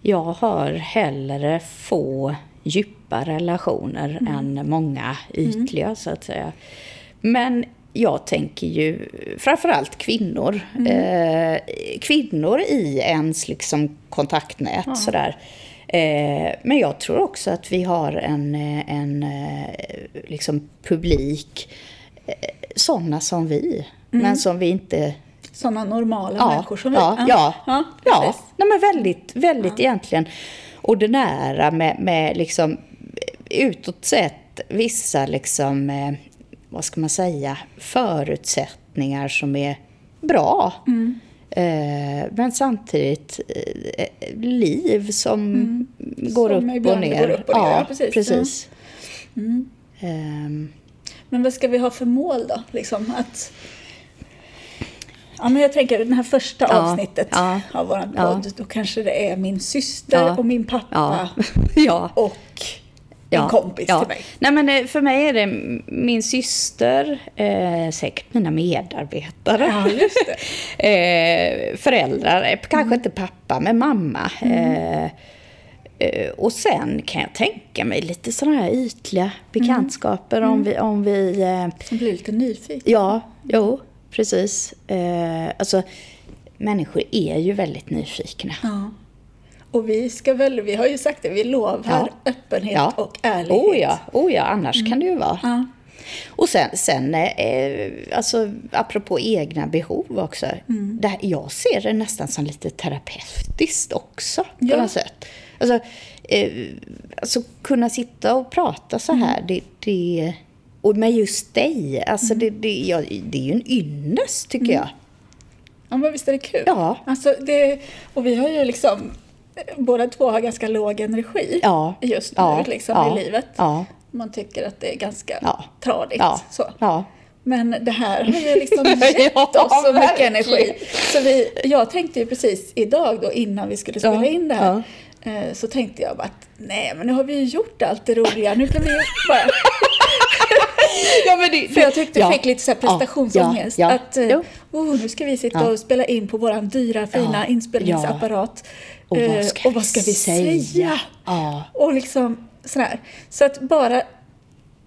C: Jag har hellre få djupa relationer
B: Mm.
C: än många ytliga så att säga. Men jag tänker ju framförallt kvinnor.
B: Mm.
C: Eh, kvinnor i ens liksom kontaktnät sådär. Eh, men jag tror också att vi har en, eh, en eh, liksom publik, eh, sådana som vi, men som vi inte...
B: Sådana normala
C: Ja,
B: människor som
C: ja,
B: vi?
C: ja,
B: ja,
C: ja, nej, men väldigt, väldigt egentligen ordinära med, med liksom utåt sett vissa liksom, eh, vad ska man säga, förutsättningar som är bra.
B: Mm.
C: Eh, men samtidigt eh, liv som går
B: Mm. Som
C: upp och ner.
B: går upp och ner, ja, precis.
C: precis.
B: Mm.
C: Ehm,
B: Men vad ska vi ha för mål då? Liksom att... Ja, men jag tänker det här första
C: Ja,
B: avsnittet
C: ja,
B: av vår
C: ja.
B: podd, då kanske det är min syster
C: Ja,
B: och min pappa
C: ja. ja.
B: en kompis till mig.
C: Nej, men eh, för mig är det min syster, eh, säkert mina medarbetare.
B: Ja, just det.
C: eh, föräldrar, eh, kanske
B: Mm.
C: inte pappa, men mamma. Eh, eh, och sen kan jag tänka mig lite sådana här ytliga bekantskaper
B: Mm.
C: om vi... Om vi
B: Som blir lite nyfiken.
C: ja, jo, precis. Eh, alltså, människor är ju väldigt nyfikna.
B: Ja. Och vi ska väl, vi har ju sagt det, vi lovar
C: Ja.
B: öppenhet
C: Ja.
B: och ärlighet.
C: Oh ja, oh ja annars kan det ju vara.
B: Ja.
C: Och sen, sen eh, alltså, apropå egna behov också.
B: Mm.
C: Det här, jag ser det nästan som lite terapeutiskt också på något sätt. Alltså, eh, alltså kunna sitta och prata så här,
B: Mm.
C: det, det, och med just dig, alltså
B: Mm.
C: det, det, ja, det är ju en ynnest tycker jag.
B: Ja, men visst är det kul?
C: Ja.
B: Alltså det, och vi har ju liksom, båda två har ganska låg energi
C: Ja.
B: just nu
C: Ja.
B: liksom,
C: Ja.
B: i livet. Man tycker att det är ganska
C: Ja.
B: tradigt. Så. Men det här har ju liksom gett oss så mycket energi. Så vi, jag tänkte ju precis idag då innan vi skulle spela in det här. eh, Så tänkte jag bara att nej men nu har vi ju gjort allt det roliga. Nu kan vi ju bara...
C: ja, men det,
B: För jag tyckte
C: ja.
B: du fick lite så här prestationsångest.
C: Ja, ja,
B: Att eh, oh, nu ska vi sitta och spela in på våran dyra fina inspelningsapparat.
C: Och
B: Eh,
C: vad ska,
B: och vad ska vi säga?
C: Ja.
B: Och liksom sådär. Så att bara det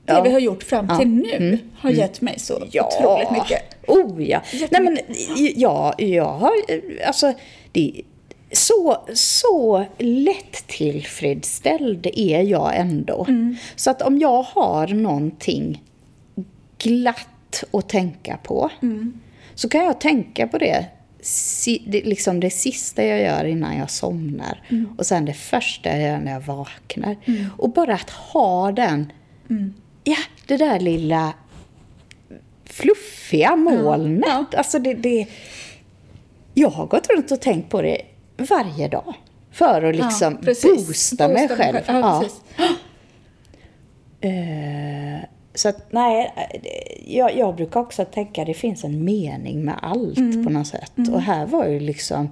C: Ja.
B: vi har gjort fram till
C: Ja.
B: nu
C: Mm.
B: har gett mig så
C: Ja.
B: otroligt mycket.
C: Oh ja. Nej men ja, jag har alltså det så, så lätt tillfredsställd är jag ändå.
B: Mm.
C: Så att om jag har någonting glatt att tänka på
B: Mm.
C: så kan jag tänka på det, si, det liksom det sista jag gör innan jag somnar
B: Mm.
C: och sen det första jag gör när jag vaknar. Och bara att ha den,
B: Mm.
C: ja, det där lilla fluffiga molnet.
B: Ja.
C: Alltså det, det, jag har gått runt och tänkt på det varje dag. För att liksom
B: Ja, precis.
C: boosta, mig själv.
B: Ja,
C: Ja. Så att nej, jag, jag brukar också tänka att det finns en mening med allt
B: Mm.
C: på något sätt. Och här var ju liksom...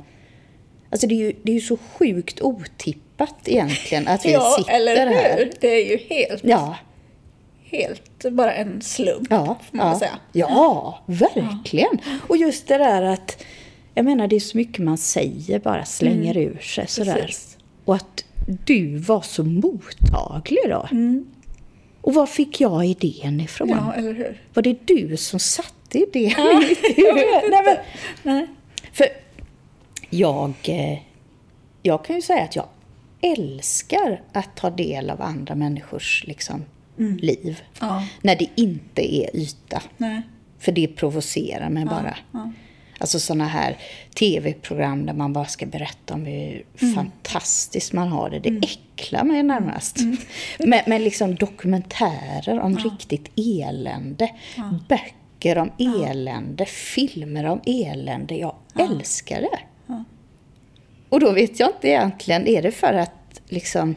C: Alltså det är ju, det är ju så sjukt otippat egentligen att vi
B: Ja,
C: sitter
B: eller hur?
C: här.
B: Det är ju helt,
C: Ja,
B: helt bara en slump,
C: ja,
B: får man
C: ja.
B: säga.
C: ja, verkligen. Och just det där att, jag menar det är så mycket man säger bara slänger ur sig sådär.
B: Mm. Precis.
C: Och att du var så mottaglig då. Och var fick jag idén ifrån?
B: Mm. Ja, eller hur?
C: Var det du som satte idén i mitt huvud? Nej, men,
B: Nej.
C: för jag, eh, jag kan ju säga att jag älskar att ta del av andra människors liksom, liv.
B: Ja.
C: När det inte är yta.
B: Nej.
C: För det provocerar mig bara.
B: Ja.
C: Alltså sådana här tv-program där man bara ska berätta om hur
B: Mm.
C: fantastiskt man har det. Det äcklar mig närmast. Men, men liksom dokumentärer om riktigt elände. Böcker om elände. Filmer om elände. Jag älskar det. Och då vet jag inte egentligen, är det för att liksom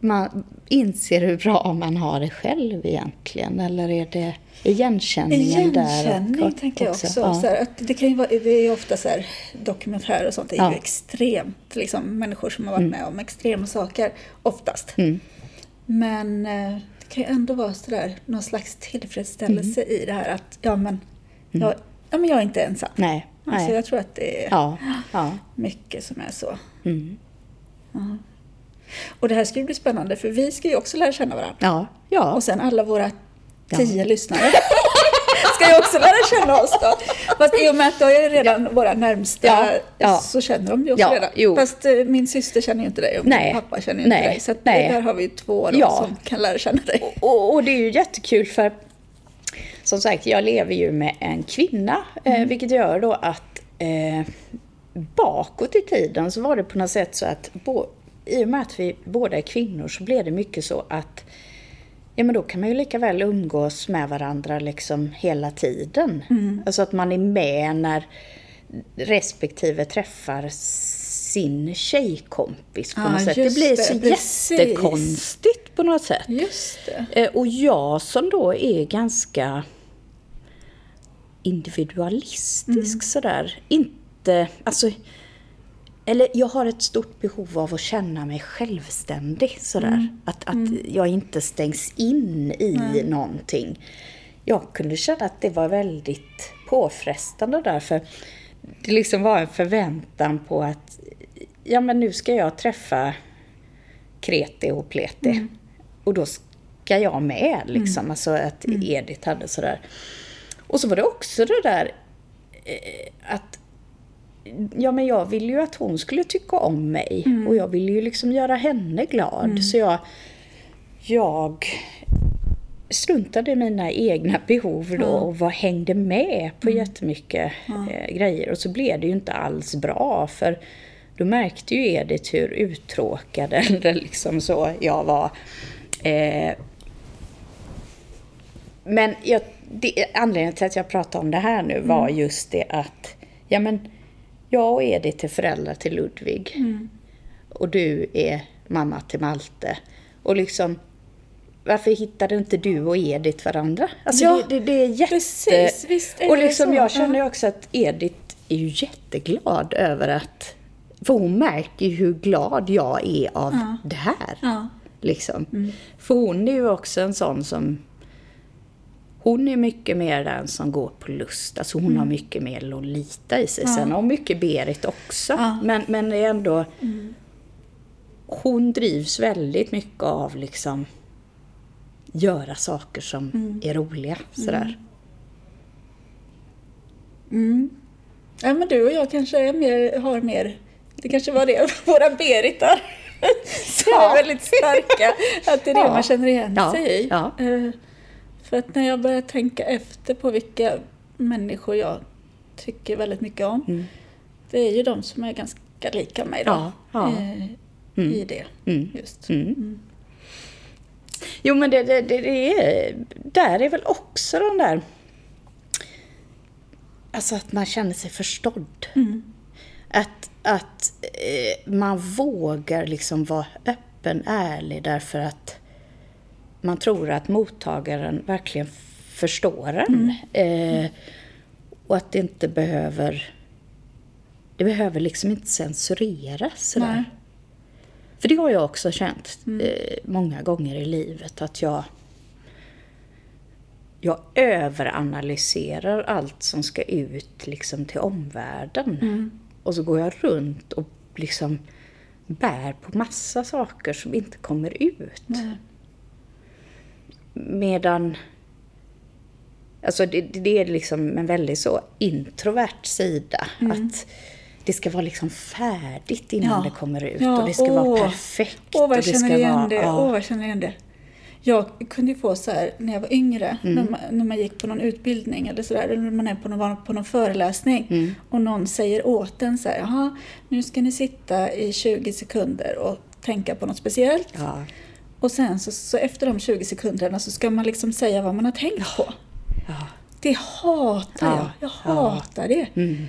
C: man inser hur bra man har det själv egentligen? Eller är det igenkänningen där?
B: Igenkänning tänker jag också.
C: Ja.
B: Så här, att det, kan ju vara, det är ofta så här, dokumentärer och sånt. Det är
C: Ja.
B: ju extremt, liksom, människor som har varit med om extrema saker oftast.
C: Mm.
B: Men eh, det kan ju ändå vara så där, någon slags tillfredsställelse
C: Mm.
B: i det här att ja men, jag, ja, men jag är inte ensam.
C: Nej,
B: Alltså,
C: nej.
B: jag tror att det är
C: Ja, ja.
B: mycket som är så.
C: Mm.
B: Och det här ska ju bli spännande för vi ska ju också lära känna varandra.
C: Ja, ja.
B: Och sen alla våra
C: Ja.
B: tio lyssnare ska ju också lära känna oss då. Fast i och med att då är redan våra närmsta
C: Ja, ja.
B: så känner de ju oss
C: Ja,
B: redan.
C: jo.
B: Fast eh, min syster känner ju inte dig och
C: Nej,
B: min pappa känner ju
C: nej,
B: inte dig. Så
C: nej.
B: där har vi två då
C: Ja.
B: som kan lära känna dig.
C: Och, och det är ju jättekul för som sagt, jag lever ju med en kvinna, eh, vilket gör då att eh, bakåt i tiden så var det på något sätt så att bo, i och med att vi båda är kvinnor så blev det mycket så att Ja men då kan man ju lika väl umgås med varandra liksom hela tiden. Alltså att man är med när respektive träffar sin tjejkompis på
B: Ja,
C: något sätt. Det blir
B: det,
C: så
B: precis.
C: jättekonstigt på något sätt.
B: Just det.
C: Eh, Och jag som då är ganska individualistisk sådär. Inte, alltså, eller jag har ett stort behov av att känna mig självständig sådär. Att, att jag inte stängs in i någonting. Jag kunde känna att det var väldigt påfrestande därför det liksom var en förväntan på att ja men nu ska jag träffa kreti och pleti. Och då ska jag med liksom. Alltså att Edith hade sådär. Och så var det också det där eh, att Ja men jag ville ju att hon skulle tycka om mig. Och jag ville ju liksom göra henne glad. Så jag, jag struntade i mina egna behov då och var, hängde med på jättemycket eh, grejer. Och så blev det ju inte alls bra för då märkte ju Edith hur uttråkad eller liksom så jag var. Eh, men jag, det, anledningen till att jag pratar om det här nu var just det att ja, men, jag och Edith är föräldrar till Ludvig. Och du är mamma till Malte. Och liksom, varför hittade inte du och Edith varandra? Alltså
B: Ja,
C: det, det, det är jätte...
B: precis, visst är
C: och
B: det
C: liksom
B: så.
C: jag känner
B: Ja.
C: också att Edith är ju jätteglad över att... För hon märker ju hur glad jag är av det här.
B: Ja.
C: Liksom. För hon är ju också en sån som... Hon är mycket mer den som går på lust. Alltså hon har mycket mer Lolita i sig. Sen har hon mycket Berit också.
B: Ja.
C: Men, men det är ändå... Hon drivs väldigt mycket av liksom göra saker som är roliga. Sådär.
B: Ja, men du och jag kanske är mer, har mer, det kanske var det, våra Beritar som
C: Ja.
B: är väldigt starka, att det är det
C: Ja.
B: man känner igen
C: Ja,
B: sig i. För att när jag börjar tänka efter på vilka människor jag tycker väldigt mycket om,
C: Mm.
B: det är ju de som är ganska lika mig då.
C: Ja, ja.
B: eh, I det,
C: Mm.
B: just.
C: Mm. Jo, men det, det, det, det är, där är väl också den där... Alltså att man känner sig förstådd.
B: Mm.
C: Att, att eh, man vågar liksom vara öppen, ärlig därför att man tror att mottagaren verkligen förstår en. Eh, och att det inte behöver... Det behöver liksom inte censureras sådär.
B: Nej.
C: För det har jag också känt eh, många gånger i livet att jag jag överanalyserar allt som ska ut liksom till omvärlden. Och så går jag runt och liksom bär på massa saker som inte kommer ut.
B: Nej.
C: Medan... Alltså det, det är liksom en väldigt så introvert sida. Att det ska vara liksom färdigt innan
B: Ja.
C: det kommer ut.
B: Ja,
C: och det ska
B: åh.
C: vara perfekt.
B: Åh, vad jag känner igen
C: vara,
B: det.
C: ja.
B: Åh, vad känner igen det. Jag kunde ju få så här när jag var yngre,
C: Mm.
B: när, man, när man gick på någon utbildning eller sådär, eller när man är på någon, på någon föreläsning
C: Mm.
B: och någon säger åt en så här, jaha, nu ska ni sitta i 20 sekunder och tänka på något speciellt.
C: Ja.
B: Och sen så, så efter de 20 sekunderna så ska man liksom säga vad man har tänkt på.
C: Ja.
B: Det hatar
C: Ja,
B: jag. Jag
C: ja.
B: hatar det.
C: Mm.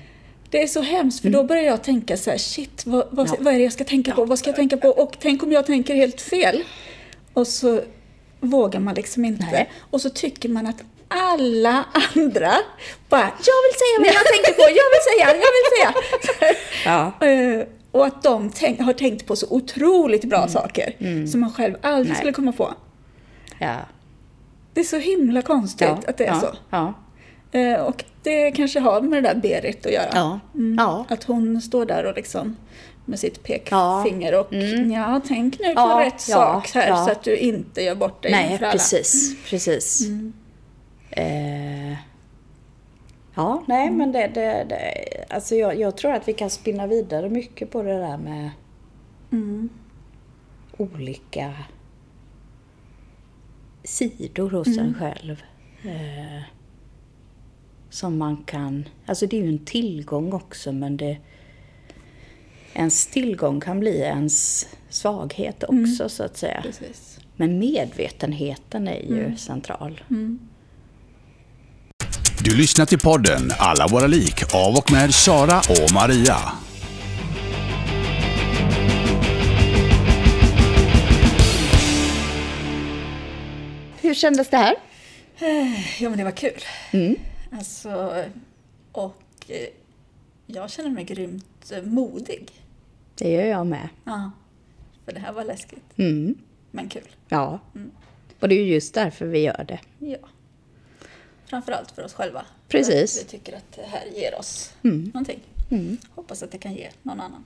B: Det är så hemskt för då börjar jag tänka så här, shit, vad, vad, vad är det jag ska tänka på? Vad ska jag tänka på? Och tänk om jag tänker helt fel? Och så vågar man liksom inte.
C: Nej.
B: Och så tycker man att alla andra bara, jag vill säga vad jag tänker på, jag vill säga, jag vill säga.
C: Ja.
B: Och att de tänk, har tänkt på så otroligt bra saker som man själv aldrig
C: Nej.
B: skulle komma på.
C: Ja.
B: Det är så himla konstigt
C: ja.
B: att det är
C: ja.
B: så.
C: Ja.
B: Eh, och det kanske har med det där Berit att göra.
C: Ja.
B: Mm. Att hon står där och liksom med sitt pekfinger och
C: Mm.
B: ja, tänk nu på rätt sak här så att du inte gör bort dig
C: Nej,
B: inför alla.
C: precis. precis.
B: Mm.
C: Eh, ja, nej,
B: Mm.
C: men det, det, det alltså jag, jag tror att vi kan spinna vidare mycket på det där med
B: Mm.
C: olika sidor hos
B: Mm.
C: en själv. Eh, som man kan... Alltså det är ju en tillgång också, men det... Ens tillgång kan bli ens svaghet också,
B: Mm.
C: så att säga.
B: Precis.
C: Men medvetenheten är ju
B: Mm.
C: central.
D: Du lyssnar till podden Alla våra lik av och med Sara och Maria.
C: Hur kändes det här?
B: Ja, men det var kul.
C: Mm.
B: Alltså, och eh, jag känner mig grymt eh, modig.
C: Det gör jag med.
B: Ja, för det här var läskigt,
C: Mm.
B: men kul.
C: Ja. Och det är ju just därför vi gör det.
B: Ja. Framförallt för oss själva.
C: Precis.
B: Vi tycker att det här ger oss
C: Mm.
B: någonting.
C: Mm.
B: Hoppas att det kan ge någon annan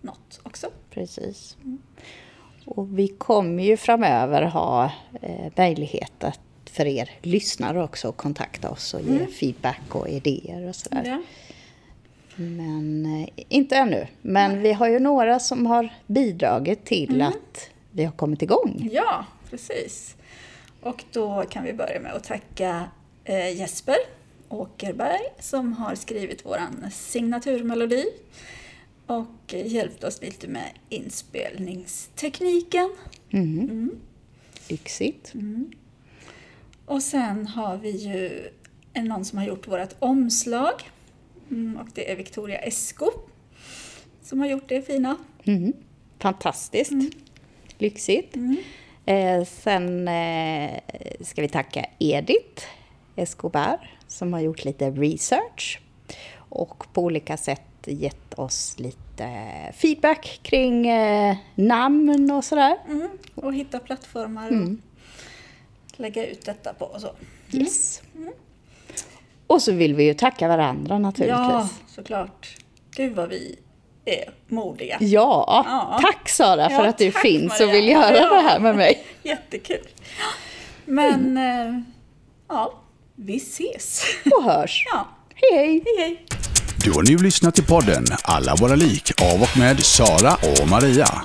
B: något också.
C: Precis. Och vi kommer ju framöver ha eh, möjlighet att för er lyssnare också att kontakta oss och ge feedback och idéer och sådär.
B: Ja.
C: Men eh, inte ännu. Men vi har ju några som har bidragit till att vi har kommit igång.
B: ja, precis. Och då kan vi börja med att tacka Jesper Åkerberg som har skrivit våran signaturmelodi och eh, hjälpt oss lite med inspelningstekniken.
C: Mm. Lyxigt.
B: Och sen har vi ju en någon som har gjort vårt omslag. Mm, och det är Victoria Esko som har gjort det fina.
C: Mm. Fantastiskt. Lyxigt. Eh, sen eh, ska vi tacka Edith Escobar som har gjort lite research och på olika sätt gett oss lite feedback kring eh, namn och sådär.
B: Mm. Och hitta plattformar
C: Mm.
B: och lägga ut detta på och så.
C: Yes. Och så vill vi ju tacka varandra
B: Ja,
C: naturligtvis.
B: såklart. Gud vad vi är modiga.
C: Ja,
B: Ja.
C: tack Sara för
B: Ja,
C: att du finns
B: Maria.
C: och vill göra
B: Ja.
C: det här med mig.
B: Jättekul. Men, eh, ja, vi ses.
C: Och hörs.
B: Ja,
C: Hej hej!
B: hej hej.
D: Du har nu lyssnat till podden Alla våra lik av och med Sara och Maria.